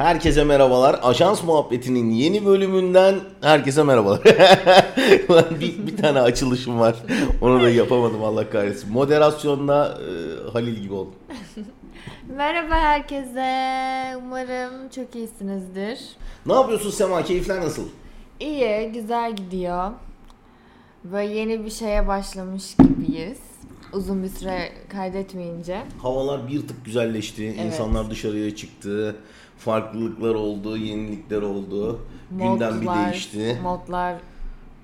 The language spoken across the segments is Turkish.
Herkese merhabalar. Ajans muhabbetinin yeni bölümünden herkese merhabalar. bir, bir tane açılışım var. Onu da yapamadım Allah kahretsin. Moderasyonda e, Halil gibi oldum. Merhaba herkese. Umarım çok iyisinizdir. Ne yapıyorsun Sema? Keyifler nasıl? İyi, güzel gidiyor. Böyle yeni bir şeye başlamış gibiyiz. Uzun bir süre kaydetmeyince. Havalar bir tık güzelleşti. Evet. İnsanlar dışarıya çıktı. Farklılıklar oldu, yenilikler oldu. Gündem bir değişti. Modlar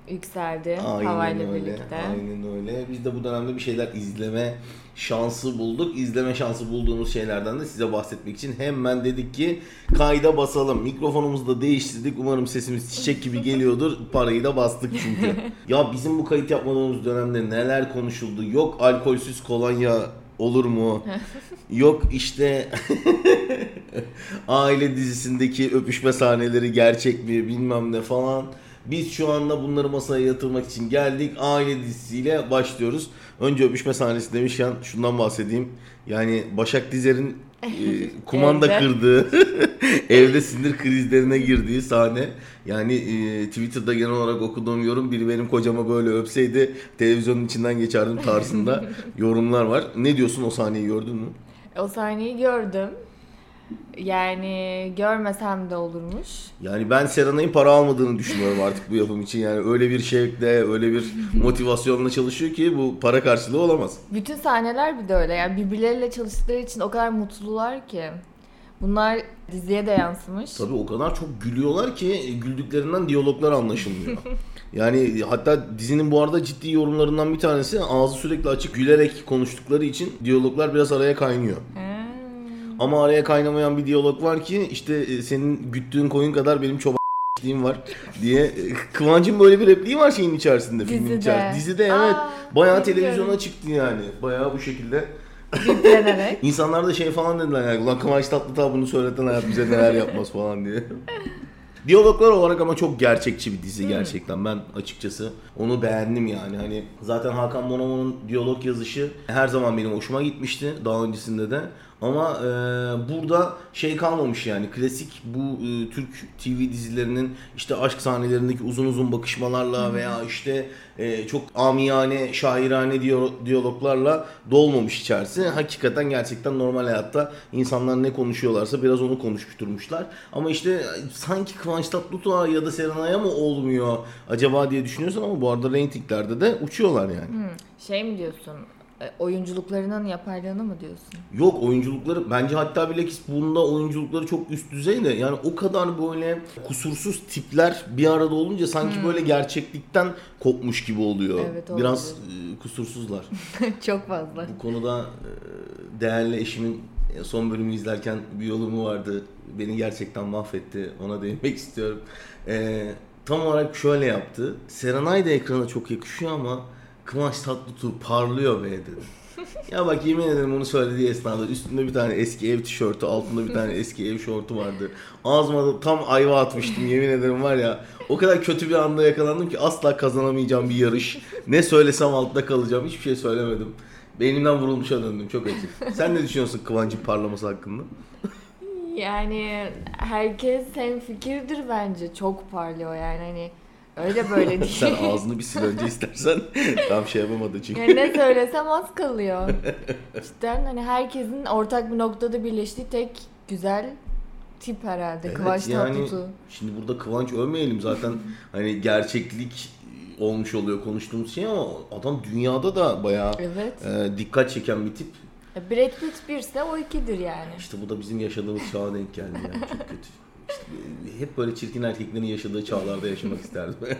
yükseldi Aynen havayla öyle. birlikte. Aynen öyle. Biz de bu dönemde bir şeyler izleme şansı bulduk. İzleme şansı bulduğumuz şeylerden de size bahsetmek için hemen dedik ki kayda basalım. Mikrofonumuzu da değiştirdik. Umarım sesimiz çiçek gibi geliyordur. Parayı da bastık çünkü. ya bizim bu kayıt yapmadığımız dönemde neler konuşuldu? Yok alkolsüz kolonya olur mu? Yok işte aile dizisindeki öpüşme sahneleri gerçek mi bilmem ne falan. Biz şu anda bunları masaya yatırmak için geldik. Aile dizisiyle başlıyoruz. Önce öpüşme sahnesi demişken şundan bahsedeyim. Yani Başak Dizer'in e, kumanda kırdığı, evde sinir krizlerine girdiği sahne. Yani e, Twitter'da genel olarak okuduğum yorum biri benim kocama böyle öpseydi televizyonun içinden geçerdim tarzında yorumlar var. Ne diyorsun o sahneyi gördün mü? O sahneyi gördüm. Yani görmesem de olurmuş. Yani ben Serenay'ın para almadığını düşünüyorum artık bu yapım için. Yani öyle bir şevkle, öyle bir motivasyonla çalışıyor ki bu para karşılığı olamaz. Bütün sahneler bir de öyle. Yani birbirleriyle çalıştıkları için o kadar mutlular ki. Bunlar diziye de yansımış. Tabii o kadar çok gülüyorlar ki güldüklerinden diyaloglar anlaşılmıyor. Yani hatta dizinin bu arada ciddi yorumlarından bir tanesi ağzı sürekli açık gülerek konuştukları için diyaloglar biraz araya kaynıyor. Ha. Ama araya kaynamayan bir diyalog var ki işte e, senin güttüğün koyun kadar benim çoban var diye e, Kıvancın böyle bir repliği var şeyin içerisinde filmin Dizide. içerisinde. Dizide evet. Aa, bayağı televizyona çıktı yani. Bayağı bu şekilde. İnsanlar da şey falan dediler yani ulan Kıvanç Tatlıtuğ bunu söyleten hayat bize neler yapmaz falan diye. Diyaloglar olarak ama çok gerçekçi bir dizi gerçekten. Ben açıkçası onu beğendim yani. Hani zaten Hakan Bonomo'nun diyalog yazışı her zaman benim hoşuma gitmişti daha öncesinde de. Ama e, burada şey kalmamış yani klasik bu e, Türk TV dizilerinin işte aşk sahnelerindeki uzun uzun bakışmalarla veya işte e, çok amiyane, şairane diyaloglarla dolmamış içerisi. Hakikaten gerçekten normal hayatta insanlar ne konuşuyorlarsa biraz onu konuşturmuşlar. Ama işte sanki Kıvanç Tatlıtuğ ya da Serenay'a mı olmuyor acaba diye düşünüyorsun ama bu arada reytinglerde de uçuyorlar yani. Şey mi diyorsun? E, Oyunculuklarının yapaylığını mı diyorsun? Yok oyunculukları bence hatta bilakis bunda oyunculukları çok üst düzeyde. Yani o kadar böyle kusursuz tipler bir arada olunca sanki böyle gerçeklikten kopmuş gibi oluyor. Evet, Biraz olabilir. e, kusursuzlar. Çok fazla. Bu konuda e, değerli eşimin son bölümü izlerken bir yorumu vardı. Beni gerçekten mahvetti. Ona değinmek istiyorum. E, tam olarak şöyle yaptı. Serenay da ekrana çok yakışıyor ama Kıvanç Tatlıtuğ parlıyor be dedi. ya bak yemin ederim onu söylediği esnada üstünde bir tane eski ev tişörtü, altında bir tane eski ev şortu vardı. Ağzıma da tam ayva atmıştım yemin ederim var ya. O kadar kötü bir anda yakalandım ki asla kazanamayacağım bir yarış. Ne söylesem altta kalacağım. Hiçbir şey söylemedim. Beynimden vurulmuşa döndüm. Çok acı. Sen ne düşünüyorsun Kıvancın parlaması hakkında? Yani herkes hem fikirdir bence. Çok parlıyor yani hani öyle böyle değil. Sen ağzını bir sil önce istersen. Tam şey yapamadı çünkü. Yani ne söylesem az kalıyor. Cidden hani herkesin ortak bir noktada birleştiği tek güzel tip herhalde. Kıvanç yani Tatlıtuğ. şimdi burada Kıvanç övmeyelim zaten hani gerçeklik olmuş oluyor konuştuğumuz şey ama adam dünyada da bayağı Evet. e, dikkat çeken bir tip. E, Brad Pitt birse o ikidir yani. İşte bu da bizim yaşadığımız çağa denk geldi yani çok kötü. İşte hep böyle çirkin erkeklerin yaşadığı çağlarda yaşamak isterdim.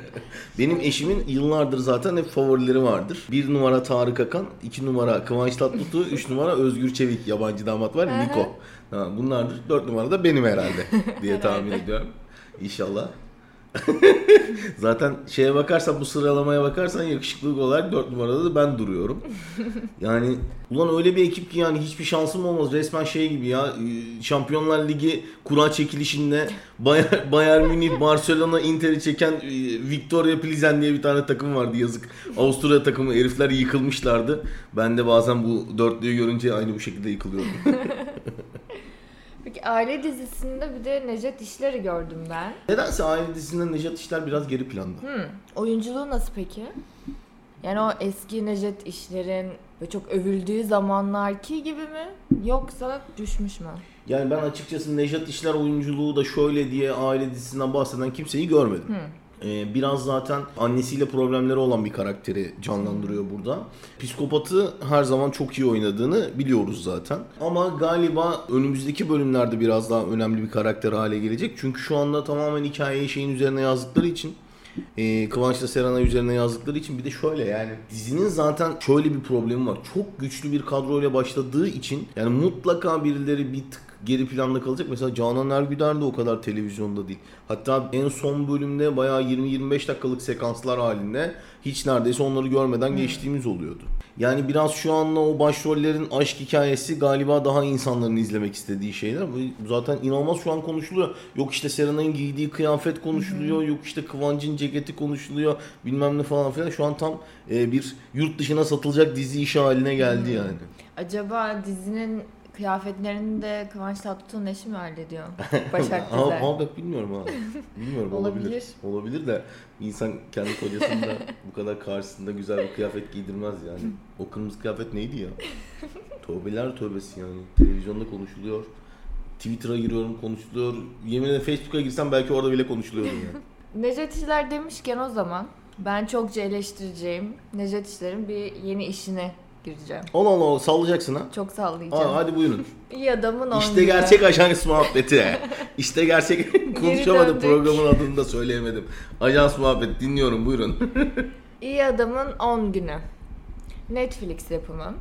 Benim eşimin yıllardır zaten hep favorileri vardır. Bir numara Tarık Akan, iki numara Kıvanç Tatlıtuğ, üç numara Özgür Çevik yabancı damat var. Niko. Ha, bunlardır. Dört numara da benim herhalde diye tahmin ediyorum. İnşallah. Zaten şeye bakarsan bu sıralamaya bakarsan yakışıklılık olarak 4 numarada da ben duruyorum. Yani ulan öyle bir ekip ki yani hiçbir şansım olmaz. Resmen şey gibi ya e, Şampiyonlar Ligi kura çekilişinde Bayern, Bayern Münih, Barcelona, Inter'i çeken e, Victoria Plizen diye bir tane takım vardı yazık. Avusturya takımı herifler yıkılmışlardı. Ben de bazen bu dörtlüyü görünce aynı bu şekilde yıkılıyorum. Aile dizisinde bir de Necdet İşler'i gördüm ben. Nedense aile dizisinde Nejat İşler biraz geri planda. Hmm. Oyunculuğu nasıl peki? Yani o eski Necdet İşler'in ve çok övüldüğü zamanlarki gibi mi? Yoksa düşmüş mü? Yani ben açıkçası Nejat İşler oyunculuğu da şöyle diye aile dizisinden bahseden kimseyi görmedim. Ee, biraz zaten annesiyle problemleri olan bir karakteri canlandırıyor burada. Psikopatı her zaman çok iyi oynadığını biliyoruz zaten. Ama galiba önümüzdeki bölümlerde biraz daha önemli bir karakter hale gelecek. Çünkü şu anda tamamen hikayeyi şeyin üzerine yazdıkları için e, Kıvanç'la Serenay üzerine yazdıkları için bir de şöyle yani dizinin zaten şöyle bir problemi var. Çok güçlü bir kadroyla başladığı için yani mutlaka birileri bir tık geri planda kalacak. Mesela Canan Ergüder de o kadar televizyonda değil. Hatta en son bölümde bayağı 20-25 dakikalık sekanslar halinde hiç neredeyse onları görmeden geçtiğimiz oluyordu. Yani biraz şu anda o başrollerin aşk hikayesi galiba daha insanların izlemek istediği şeyler. Bu zaten inanılmaz şu an konuşuluyor. Yok işte Serenay'ın giydiği kıyafet konuşuluyor. Yok işte Kıvancın ceketi konuşuluyor. Bilmem ne falan filan. Şu an tam e, bir yurt dışına satılacak dizi işi haline geldi yani. Acaba dizinin kıyafetlerini de Kıvanç Tatlıtuğ'un eşi mi hallediyor? Başak Ama, Dizer. ama bilmiyorum ha. Bilmiyorum olabilir. Olabilir. Olabilir de insan kendi kocasını da bu kadar karşısında güzel bir kıyafet giydirmez yani. O kırmızı kıyafet neydi ya? Tövbeler tövbesi yani. Televizyonda konuşuluyor. Twitter'a giriyorum konuşuluyor. Yemin ederim Facebook'a girsem belki orada bile konuşuluyordu yani. Necdet İşler demişken o zaman ben çokça eleştireceğim Necdet İşler'in bir yeni işine gireceğim. Allah Allah sallayacaksın ha. Çok sallayacağım. Aa, hadi buyurun. İyi adamın on İşte günü. gerçek ajans muhabbeti. İşte gerçek konuşamadım programın adını da söyleyemedim. Ajans muhabbet dinliyorum buyurun. İyi adamın 10 günü. Netflix yapımı.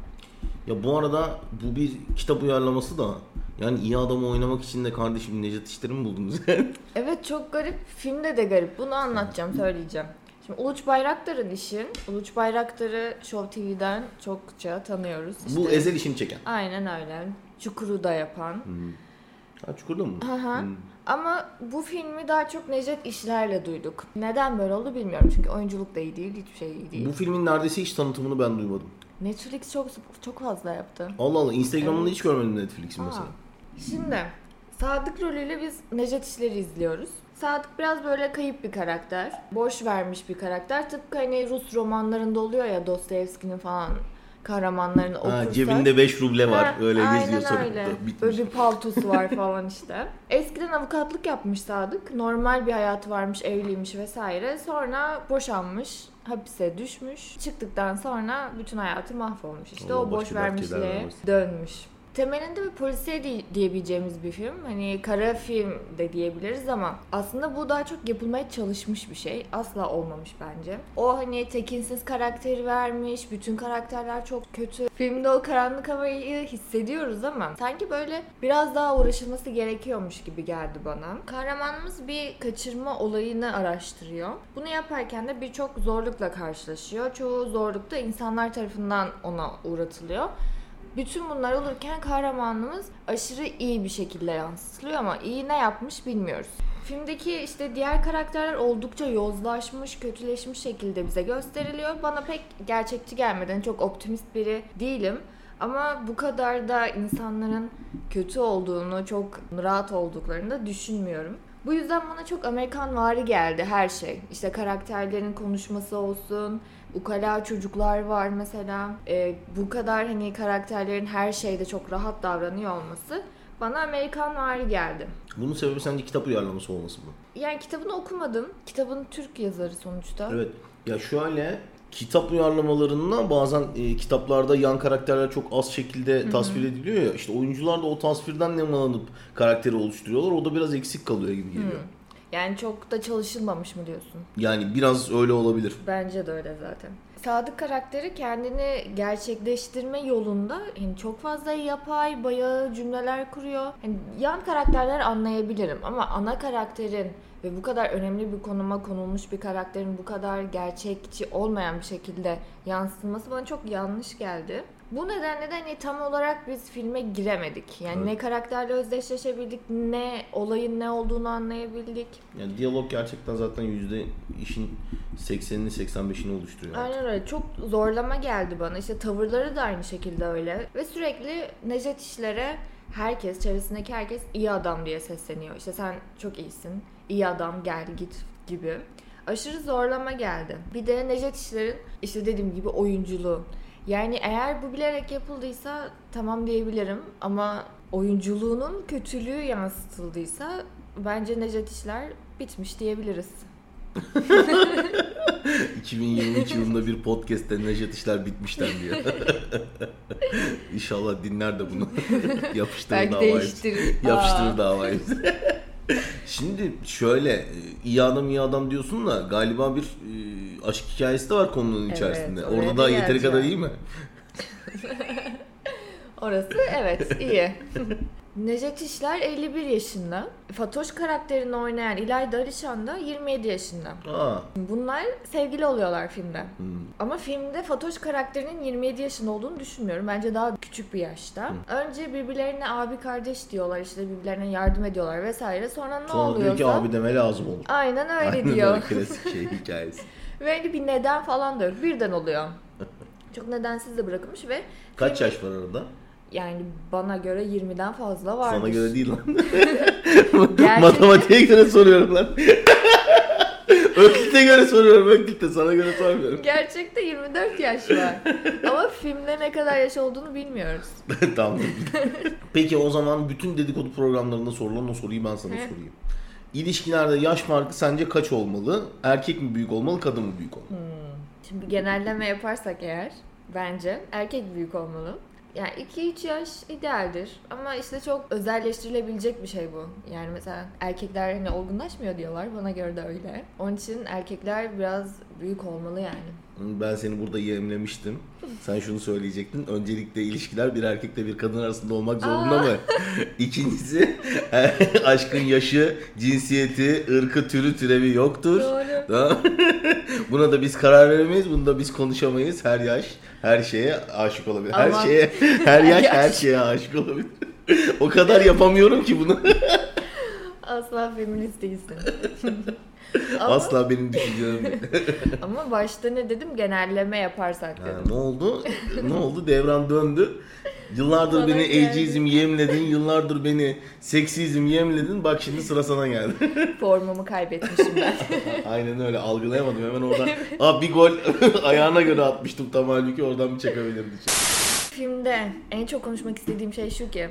Ya bu arada bu bir kitap uyarlaması da yani iyi adamı oynamak için de kardeşim Necdet İşler'i mi buldunuz? Evet çok garip. Filmde de garip. Bunu anlatacağım, söyleyeceğim. Şimdi Uluç Bayraktar'ın işi. Uluç Bayraktar'ı Show TV'den çokça tanıyoruz. bu İşte- ezel işini çeken. Aynen öyle. Çukur'u da yapan. Ha Çukur'da mı? Aha. Hmm. Ama bu filmi daha çok Necdet İşler'le duyduk. Neden böyle oldu bilmiyorum. Çünkü oyunculuk da iyi değil, hiçbir şey iyi değil. Bu filmin neredeyse hiç tanıtımını ben duymadım. Netflix çok çok fazla yaptı. Allah Allah Instagram'da Evet. hiç görmedim Netflix'in mesela. Şimdi Sadık rolüyle biz Necdet İşler'i izliyoruz. Sadık biraz böyle kayıp bir karakter. Boş vermiş bir karakter. Tıpkı hani Rus romanlarında oluyor ya Dostoyevski'nin falan kahramanlarını okursak. Ha, cebinde 5 ruble var. Ha, öyle aynen geziyor öyle. Bitmiş. Böyle bir paltosu var falan işte. Eskiden avukatlık yapmış Sadık. Normal bir hayatı varmış, evliymiş vesaire. Sonra boşanmış, hapise düşmüş. Çıktıktan sonra bütün hayatı mahvolmuş. İşte Allah o boş vermişliğe dönmüş. Temelinde bir polisiye di- diyebileceğimiz bir film. Hani kara film de diyebiliriz ama aslında bu daha çok yapılmaya çalışmış bir şey. Asla olmamış bence. O hani tekinsiz karakteri vermiş. Bütün karakterler çok kötü. Filmde o karanlık havayı hissediyoruz ama sanki böyle biraz daha uğraşılması gerekiyormuş gibi geldi bana. Kahramanımız bir kaçırma olayını araştırıyor. Bunu yaparken de birçok zorlukla karşılaşıyor. Çoğu zorlukta insanlar tarafından ona uğratılıyor. Bütün bunlar olurken kahramanımız aşırı iyi bir şekilde yansıtılıyor ama iyi ne yapmış bilmiyoruz. Filmdeki işte diğer karakterler oldukça yozlaşmış, kötüleşmiş şekilde bize gösteriliyor. Bana pek gerçekçi gelmeden çok optimist biri değilim. Ama bu kadar da insanların kötü olduğunu, çok rahat olduklarını da düşünmüyorum. Bu yüzden bana çok Amerikan vari geldi her şey. İşte karakterlerin konuşması olsun, ukala çocuklar var mesela. Ee, bu kadar hani karakterlerin her şeyde çok rahat davranıyor olması bana Amerikan vari geldi. Bunun sebebi sence kitap uyarlaması olması mı? Yani kitabını okumadım. Kitabın Türk yazarı sonuçta. Evet. Ya şöyle kitap uyarlamalarında bazen e, kitaplarda yan karakterler çok az şekilde tasvir ediliyor ya. İşte oyuncular da o tasvirden nemalanıp karakteri oluşturuyorlar. O da biraz eksik kalıyor gibi geliyor. Yani çok da çalışılmamış mı diyorsun? Yani biraz öyle olabilir. Bence de öyle zaten. Sadık karakteri kendini gerçekleştirme yolunda yani çok fazla yapay, bayağı cümleler kuruyor. Yani yan karakterler anlayabilirim ama ana karakterin ve bu kadar önemli bir konuma konulmuş bir karakterin bu kadar gerçekçi olmayan bir şekilde yansıtılması bana çok yanlış geldi. Bu nedenle de hani tam olarak biz filme giremedik. Yani Evet. ne karakterle özdeşleşebildik, ne olayın ne olduğunu anlayabildik. Yani diyalog gerçekten zaten yüzde işin 80'ini 85'ini oluşturuyor. Aynen öyle. Çok zorlama geldi bana. İşte tavırları da aynı şekilde öyle. Ve sürekli Necdet İşler'e herkes, çevresindeki herkes iyi adam diye sesleniyor. İşte sen çok iyisin, iyi adam gel git gibi. Aşırı zorlama geldi. Bir de Necdet İşler'in işte dediğim gibi oyunculuğu. Yani eğer bu bilerek yapıldıysa tamam diyebilirim ama oyunculuğunun kötülüğü yansıtıldıysa bence Necdet İşler bitmiş diyebiliriz. 2023 yılında bir podcast'te Necdet İşler bitmişten diyor. İnşallah dinler de bunu. Yapıştırır Belki davayı. Yapıştırır davayı. Şimdi şöyle iyi adam iyi adam diyorsun da galiba bir e, aşk hikayesi de var konunun Evet, içerisinde. oraya Orada da yeteri kadar iyi mi? Orası evet iyi. Necdet İşler 51 yaşında. Fatoş karakterini oynayan İlayda Alişan da 27 yaşında. Aa. Bunlar sevgili oluyorlar filmde. Hmm. Ama filmde Fatoş karakterinin 27 yaşında olduğunu düşünmüyorum. Bence daha küçük bir yaşta. Önce birbirlerine abi kardeş diyorlar işte birbirlerine yardım ediyorlar vesaire. Sonra ne Sonra diyor oluyorsa... ki abi deme lazım olur. Aynen öyle Aynen diyor. öyle klasik şey hikayesi. Ve hani bir neden falan da yok. Birden oluyor. Çok nedensiz de bırakılmış ve Kaç film- yaş var arada? Yani bana göre 20'den fazla vardır. Sana göre değil lan. Gerçekten- Matematiğe göre soruyorum lan. Öklit'e göre soruyorum Öklit'e. Sana göre sormuyorum. Gerçekte 24 yaş var. Ama filmde ne kadar yaş olduğunu bilmiyoruz. tamam. Peki o zaman bütün dedikodu programlarında sorulan o soruyu ben sana He. sorayım. İlişkilerde yaş farkı sence kaç olmalı? Erkek mi büyük olmalı, kadın mı büyük olmalı? Şimdi bir genelleme yaparsak eğer bence erkek büyük olmalı. Yani 2-3 yaş idealdir ama işte çok özelleştirilebilecek bir şey bu. Yani mesela erkekler hani olgunlaşmıyor diyorlar bana göre de öyle. Onun için erkekler biraz büyük olmalı yani. Ben seni burada yemlemiştim. Sen şunu söyleyecektin. Öncelikle ilişkiler bir erkekle bir kadın arasında olmak zorunda Aa. mı? İkincisi aşkın yaşı, cinsiyeti, ırkı, türü, türevi yoktur. Doğru. Buna da biz karar veremeyiz. Bunu da biz konuşamayız. Her yaş her şeye aşık olabilir. Her Ama- şeye her yaş yaş. her şeye aşık olabilir. o kadar yapamıyorum ki bunu. Asla feminist değilsin. ama, Asla benim düşüncelerim ama başta ne dedim genelleme yaparsak Ha, dedim. ne oldu? ne oldu? Devran döndü. Yıllardır Bana beni ageizm yemledin. Yıllardır beni seksizm yemledin. Bak şimdi sıra sana geldi. Formumu kaybetmişim ben. Aynen öyle. Algılayamadım. Hemen oradan. Aa bir gol ayağına göre atmıştım tam halbuki oradan bir çakabilirdi. Filmde en çok konuşmak istediğim şey şu ki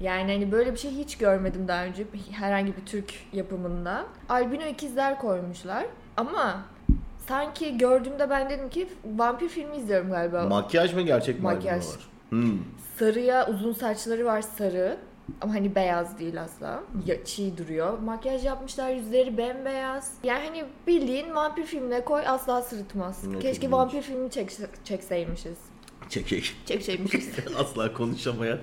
yani hani böyle bir şey hiç görmedim daha önce herhangi bir Türk yapımında. Albino ikizler koymuşlar ama sanki gördüğümde ben dedim ki vampir filmi izliyorum galiba. Makyaj mı gerçek mi? Makyaj. var? Hmm. Sarıya uzun saçları var sarı. Ama hani beyaz değil asla. Ya, çiğ duruyor. Makyaj yapmışlar yüzleri bembeyaz. Yani hani bildiğin vampir filmine koy asla sırıtmaz. Ne Keşke vampir filmi çek, çekseymişiz. Çekek. Çekseymişiz. Asla konuşamayan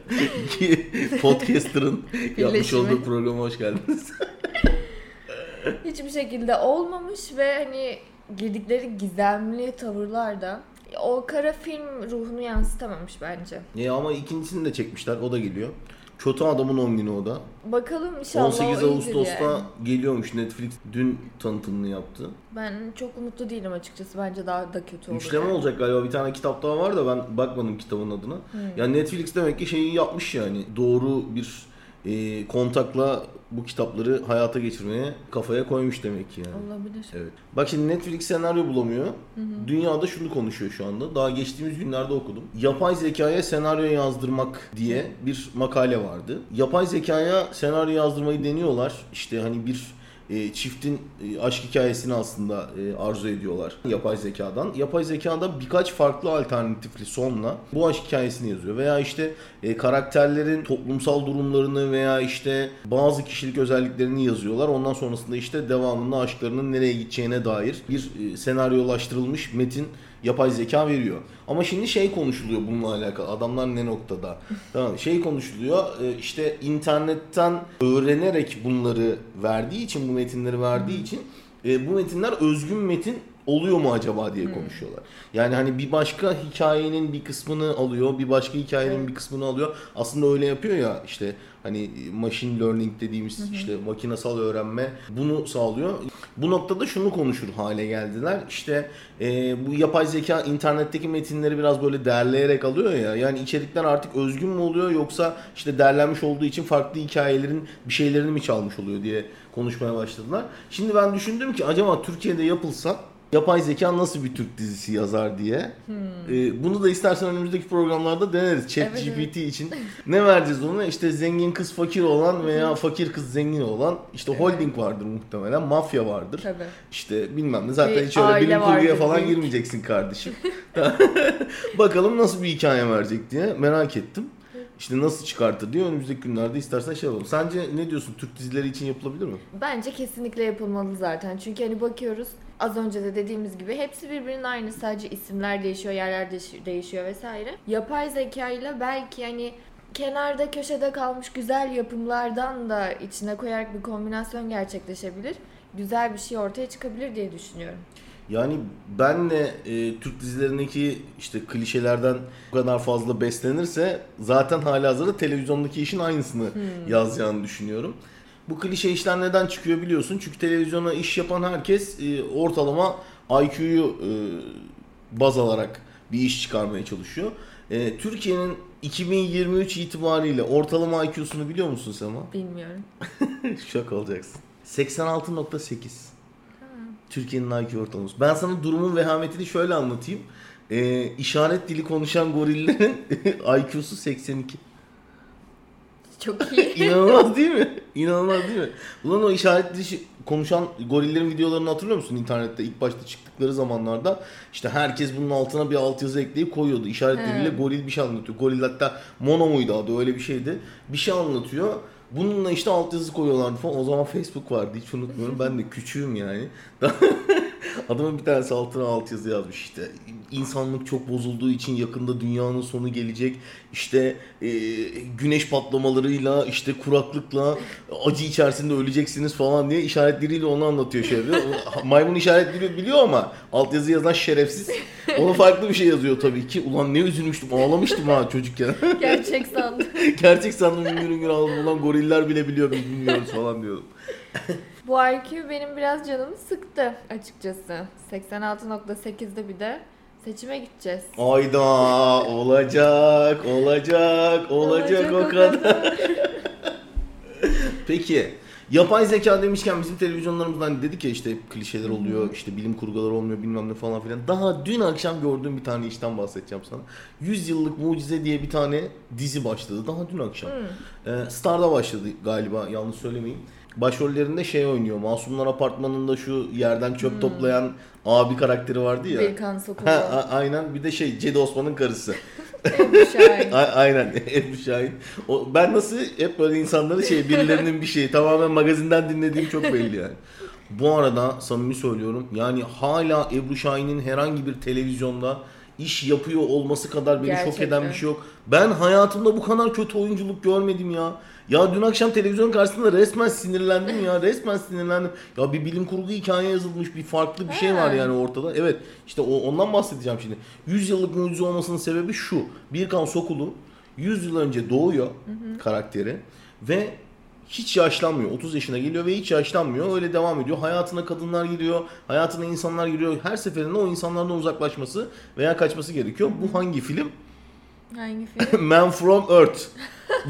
podcaster'ın yapmış olduğu programa hoş geldiniz. hiçbir şekilde olmamış ve hani girdikleri gizemli tavırlar da o kara film ruhunu yansıtamamış bence. Ya ama ikincisini de çekmişler. O da geliyor. Kötü adamın 10 günü o da. Bakalım inşallah 18 o iyidir Ağustos'ta yani. geliyormuş. Netflix dün tanıtımını yaptı. Ben çok umutlu değilim açıkçası. Bence daha da kötü olur. Üçleme yani. olacak galiba. Bir tane kitap daha var da ben bakmadım kitabın adına. Yani Netflix demek ki şeyi yapmış yani. Doğru bir e, kontakla bu kitapları hayata geçirmeye kafaya koymuş demek ki yani. Olabilir. Evet. Bak şimdi Netflix senaryo bulamıyor. Dünyada şunu konuşuyor şu anda. Daha geçtiğimiz günlerde okudum. Yapay zekaya senaryo yazdırmak diye bir makale vardı. Yapay zekaya senaryo yazdırmayı deniyorlar. İşte hani bir e, çiftin e, aşk hikayesini aslında e, arzu ediyorlar yapay zekadan. Yapay zekada birkaç farklı alternatifli sonla bu aşk hikayesini yazıyor. Veya işte e, karakterlerin toplumsal durumlarını veya işte bazı kişilik özelliklerini yazıyorlar. Ondan sonrasında işte devamında aşklarının nereye gideceğine dair bir e, senaryolaştırılmış metin yapay zeka veriyor. Ama şimdi şey konuşuluyor bununla alakalı. Adamlar ne noktada? tamam şey konuşuluyor. e, işte internetten öğrenerek bunları verdiği için bu metinleri verdiği için e, bu metinler özgün metin oluyor mu acaba diye konuşuyorlar. Yani hani bir başka hikayenin bir kısmını alıyor, bir başka hikayenin bir kısmını alıyor. Aslında öyle yapıyor ya işte hani machine learning dediğimiz işte makinasal öğrenme bunu sağlıyor. Bu noktada şunu konuşur hale geldiler. İşte e, bu yapay zeka internetteki metinleri biraz böyle derleyerek alıyor ya. Yani içerikler artık özgün mü oluyor yoksa işte derlenmiş olduğu için farklı hikayelerin bir şeylerini mi çalmış oluyor diye konuşmaya başladılar. Şimdi ben düşündüm ki acaba Türkiye'de yapılsa yapay zeka nasıl bir Türk dizisi yazar diye. Ee, bunu da istersen önümüzdeki programlarda deneriz. Chat Evet, GPT için. ne vereceğiz ona? İşte zengin kız fakir olan veya fakir kız zengin olan işte Evet. holding vardır muhtemelen. Mafya vardır. Tabii. İşte bilmem ne. Zaten Bir hiç öyle bilim kurguya falan büyük. girmeyeceksin kardeşim. Bakalım nasıl bir hikaye verecek diye merak ettim. İşte nasıl çıkartır diye önümüzdeki günlerde istersen şey yapalım. Sence ne diyorsun? Türk dizileri için yapılabilir mi? Bence kesinlikle yapılmalı zaten. Çünkü hani bakıyoruz az önce de dediğimiz gibi hepsi birbirinin aynı. Sadece isimler değişiyor, yerler değiş- değişiyor vesaire. Yapay zeka ile belki hani kenarda köşede kalmış güzel yapımlardan da içine koyarak bir kombinasyon gerçekleşebilir. Güzel bir şey ortaya çıkabilir diye düşünüyorum. Yani benle e, Türk dizilerindeki işte klişelerden bu kadar fazla beslenirse zaten halihazırda televizyondaki işin aynısını yazacağını düşünüyorum. Bu klişe işler neden çıkıyor biliyorsun. Çünkü televizyona iş yapan herkes e, ortalama IQ'yu e, baz alarak bir iş çıkarmaya çalışıyor. E, Türkiye'nin 2023 itibariyle ortalama IQ'sunu biliyor musun Sema? Bilmiyorum. Şok olacaksın. 86.8. Türkiye'nin IQ ortalaması. Ben sana durumun vehametini şöyle anlatayım. Ee, işaret dili konuşan gorillerin IQ'su 82. Çok iyi. İnanılmaz değil mi? İnanılmaz değil mi? Ulan o işaret dili konuşan gorillerin videolarını hatırlıyor musun internette ilk başta çıktıkları zamanlarda işte herkes bunun altına bir altyazı ekleyip koyuyordu. İşaret diliyle goril bir şey anlatıyor. Goril hatta mono muydu adı öyle bir şeydi. Bir şey anlatıyor. Bununla işte altyazı koyuyorlardı falan. O zaman Facebook vardı hiç unutmuyorum. Ben de küçüğüm yani. Adamın bir tanesi altına altyazı yazmış işte. İnsanlık çok bozulduğu için yakında dünyanın sonu gelecek. İşte e, güneş patlamalarıyla işte kuraklıkla acı içerisinde öleceksiniz falan diye işaretleriyle onu anlatıyor şey. Maymun işaretleri biliyor ama altyazı yazan şerefsiz. Ona farklı bir şey yazıyor tabii ki. Ulan ne üzülmüştüm ağlamıştım ha çocukken. Gerçek sandım. Gerçek sandım üngür üngür ağladım. Ulan goriller bile biliyor biz bilmiyoruz falan diyordum. Bu IQ benim biraz canımı sıktı açıkçası. 86.8'de bir de seçime gideceğiz. Ayda olacak, olacak, olacak, o kadar. Peki yapay zeka demişken bizim televizyonlarımızda hani dedik ya işte klişeler oluyor, işte bilim kurgular olmuyor bilmem ne falan filan. Daha dün akşam gördüğüm bir tane işten bahsedeceğim sana. 100 yıllık mucize diye bir tane dizi başladı daha dün akşam. Ee, Star'da başladı galiba yanlış söylemeyeyim. Başrollerinde şey oynuyor. Masumlar Apartmanı'nda şu yerden çöp toplayan abi karakteri vardı ya. Birkan Sokulu. Ha, a- aynen bir de şey Cedi Osman'ın karısı. Ebru Şahin. A- aynen Ebru Şahin. O, ben nasıl hep böyle insanları şey birilerinin bir şeyi tamamen magazinden dinlediğim çok belli yani. Bu arada samimi söylüyorum yani hala Ebru Şahin'in herhangi bir televizyonda iş yapıyor olması kadar beni şok Gerçekten. eden bir şey yok. Ben hayatımda bu kadar kötü oyunculuk görmedim ya. Ya dün akşam televizyon karşısında resmen sinirlendim ya. Resmen sinirlendim. Ya bir bilim kurgu hikaye yazılmış bir farklı bir şey var yani ortada. Evet işte o, ondan bahsedeceğim şimdi. 100 yıllık mucize olmasının sebebi şu. Birkan Sokulu 100 yıl önce doğuyor karakteri ve hiç yaşlanmıyor. 30 yaşına geliyor ve hiç yaşlanmıyor. Öyle devam ediyor. Hayatına kadınlar giriyor. Hayatına insanlar giriyor. Her seferinde o insanlardan uzaklaşması veya kaçması gerekiyor. Bu hangi film? Hangi film? Man from Earth.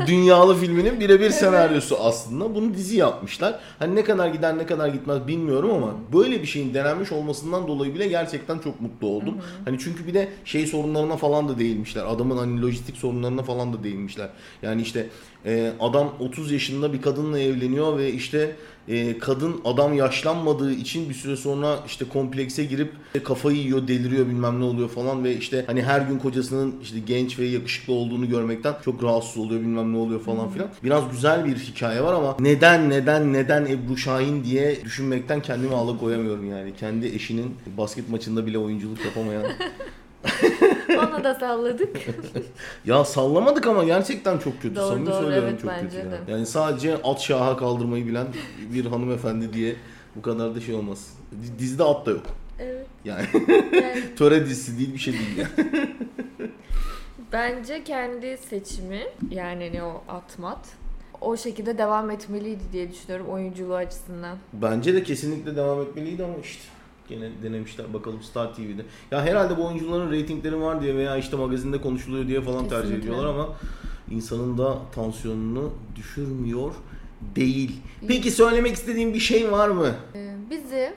Dünyalı filminin birebir senaryosu aslında. Bunu dizi yapmışlar. Hani ne kadar gider ne kadar gitmez bilmiyorum ama böyle bir şeyin denenmiş olmasından dolayı bile gerçekten çok mutlu oldum. Hani çünkü bir de şey sorunlarına falan da değinmişler. Adamın hani lojistik sorunlarına falan da değinmişler. Yani işte e, adam 30 yaşında bir kadınla evleniyor ve işte e, kadın adam yaşlanmadığı için bir süre sonra işte komplekse girip kafayı yiyor, deliriyor bilmem ne oluyor falan ve işte hani her gün kocasının işte genç ve yakışıklı olduğunu görmekten çok rahatsız oluyor bilmem ne oluyor falan filan. Biraz güzel bir hikaye var ama neden neden neden Ebru Şahin diye düşünmekten kendimi alıkoyamıyorum yani. Kendi eşinin basket maçında bile oyunculuk yapamayan. Ona da salladık. ya sallamadık ama gerçekten çok kötü. Doğru, Samimi doğru, söylüyorum evet, çok kötü. Yani. de. yani sadece at şaha kaldırmayı bilen bir hanımefendi diye bu kadar da şey olmaz. Dizide at da yok. evet. Yani Yani töre dizisi değil bir şey değil yani. Bence kendi seçimi yani ne o atmat o şekilde devam etmeliydi diye düşünüyorum oyunculuğu açısından. Bence de kesinlikle devam etmeliydi ama işte gene denemişler bakalım Star TV'de. Ya herhalde bu oyuncuların reytingleri var diye veya işte magazinde konuşuluyor diye falan tercih Kesinlikle. ediyorlar ama insanın da tansiyonunu düşürmüyor değil. Peki söylemek istediğim bir şey var mı? Ee, bizi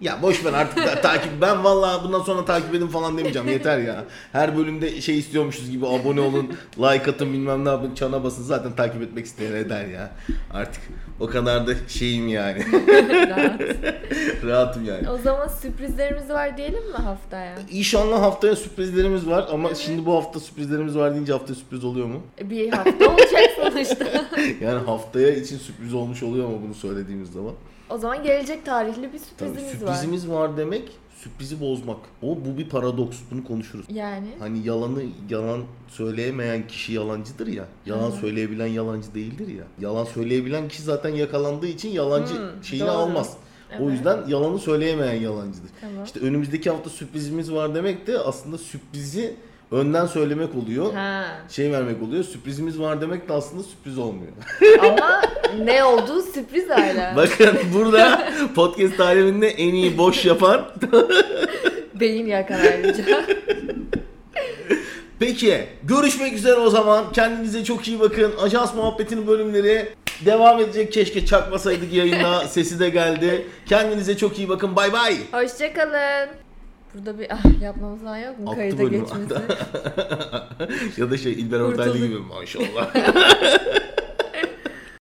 Ya boş ver artık da, takip ben vallahi bundan sonra takip edin falan demeyeceğim yeter ya. Her bölümde şey istiyormuşuz gibi abone olun, like atın bilmem ne yapın, çana basın zaten takip etmek isteyen eder ya. Artık o kadar da şeyim yani. rahat. Rahatım yani. O zaman sürprizlerimiz var diyelim mi haftaya? İnşallah haftaya sürprizlerimiz var ama şimdi bu hafta sürprizlerimiz var deyince haftaya sürpriz oluyor mu? Bir hafta olacak sonuçta. Yani haftaya için sürpriz olmuş oluyor mu bunu söylediğimiz zaman? O zaman gelecek tarihli bir Tabii sürprizimiz, var. sürprizimiz var. demek sürprizi bozmak. O bu bir paradoks. Bunu konuşuruz. Yani Hani yalanı yalan söyleyemeyen kişi yalancıdır ya. Yalan söyleyebilen yalancı değildir ya. Yalan söyleyebilen kişi zaten yakalandığı için yalancı Hmm, şeyini doğru. almaz. O Evet. yüzden yalanı söyleyemeyen yalancıdır. Tamam. İşte önümüzdeki hafta sürprizimiz var demek de aslında sürprizi önden söylemek oluyor. Ha. Şey vermek oluyor. Sürprizimiz var demek de aslında sürpriz olmuyor. Ama ne olduğu sürpriz hala. Bakın burada podcast aleminde en iyi boş yapan Beyin yakar ayrıca. Peki görüşmek üzere o zaman. Kendinize çok iyi bakın. Ajans muhabbetinin bölümleri devam edecek. Keşke çakmasaydık yayında. Sesi de geldi. Kendinize çok iyi bakın. Bay bay. Hoşçakalın. Burada bir ah yapmamız falan yok mu? Attı Kayıta geçmesi. ya da şey İlber Ortaylı gibi maşallah.